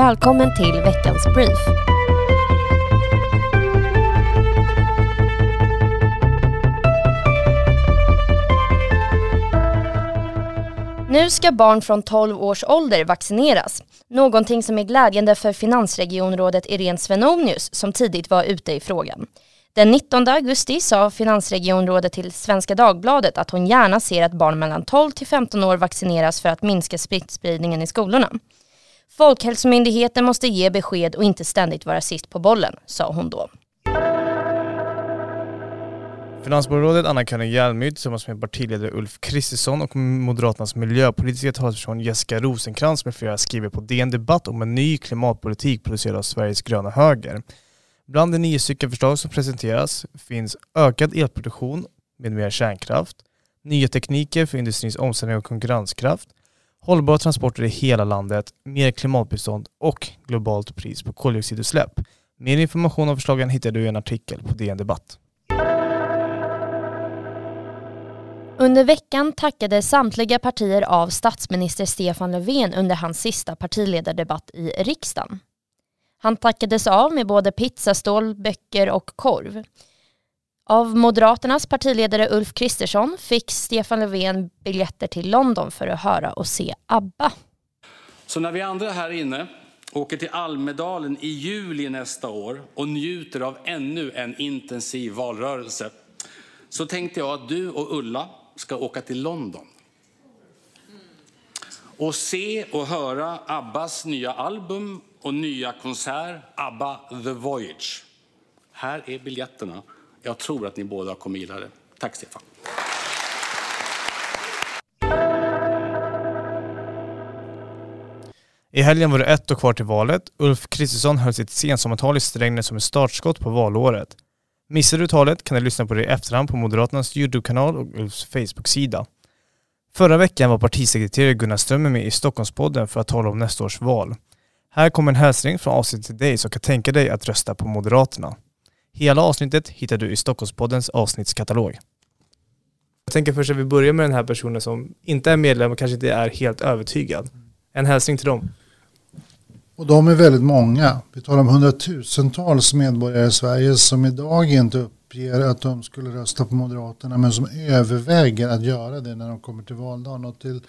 Välkommen till veckans brief. Nu ska barn från 12 års ålder vaccineras. Någonting som är glädjande för finansregionrådet Irene Svenonius som tidigt var ute i frågan. Den 19 augusti sa finansregionrådet till Svenska Dagbladet att hon gärna ser att barn mellan 12 till 15 år vaccineras för att minska smittspridningen i skolorna. Folkhälsomyndigheten måste ge besked och inte ständigt vara sist på bollen, sa hon då. Finansborgarrådet Anna-Karin Hjelmyd tillsammans med partiledare Ulf Kristersson och Moderaternas miljöpolitiska talesperson Jessica Rosenkrantz med flera skriver på DN Debatt om en ny klimatpolitik producerad av Sveriges gröna höger. Bland de nio stycken förslag som presenteras finns ökad elproduktion med mer kärnkraft, nya tekniker för industrins omställning och konkurrenskraft, hållbara transporter i hela landet, mer klimatbistånd och globalt pris på koldioxidutsläpp. Mer information om förslagen hittar du i en artikel på DN Debatt. Under veckan tackade samtliga partier av statsminister Stefan Löfven under hans sista partiledardebatt i riksdagen. Han tackades av med både pizzastål, böcker och korv. Av Moderaternas partiledare Ulf Kristersson fick Stefan Löfven biljetter till London för att höra och se ABBA. Så när vi andra här inne åker till Almedalen i juli nästa år och njuter av ännu en intensiv valrörelse så tänkte jag att du och Ulla ska åka till London och se och höra Abbas nya album och nya konsert, ABBA The Voyage. Här är biljetterna. Jag tror att ni båda kommer gilla det. Tack Stefan. I helgen var det ett år kvar till valet. Ulf Kristersson höll sitt sensommartal i Strängnäs som ett startskott på valåret. Missade du talet kan du lyssna på det i efterhand på Moderaternas YouTube-kanal och Ulfs Facebook-sida. Förra veckan var partisekreterare Gunnar Strömmer med i Stockholmspodden för att tala om nästa års val. Här kommer en hälsning från avsnittet till dig som kan tänka dig att rösta på Moderaterna. Hela avsnittet hittar du i Stockholmspoddens avsnittskatalog. Jag tänker först att vi börjar med den här personen som inte är medlem och kanske inte är helt övertygad. En hälsning till dem. Och de är väldigt många. Vi talar om hundratusentals medborgare i Sverige som idag inte uppger att de skulle rösta på Moderaterna men som överväger att göra det när de kommer till valdagen. Och till,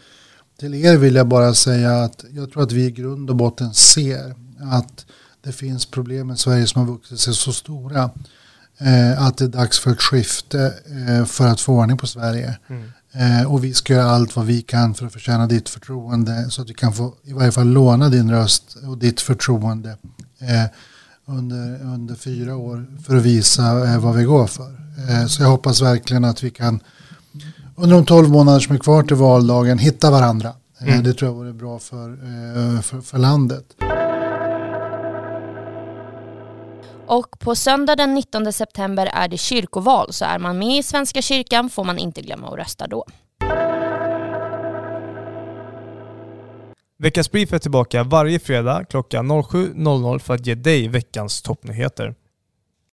till er vill jag bara säga att jag tror att vi i grund och botten ser att det finns problem i Sverige som har vuxit sig så stora eh, att det är dags för ett skifte eh, för att få ordning på Sverige. Mm. Eh, och vi ska göra allt vad vi kan för att förtjäna ditt förtroende så att vi kan få i varje fall låna din röst och ditt förtroende eh, under, under fyra år för att visa eh, vad vi går för. Eh, så jag hoppas verkligen att vi kan under de tolv månader som är kvar till valdagen hitta varandra. Mm. Det tror jag vore bra för, för, för landet. Och på söndag den 19 september är det kyrkoval så är man med i Svenska kyrkan får man inte glömma att rösta då. Veckans Brief är tillbaka varje fredag klockan 07.00 för att ge dig veckans toppnyheter.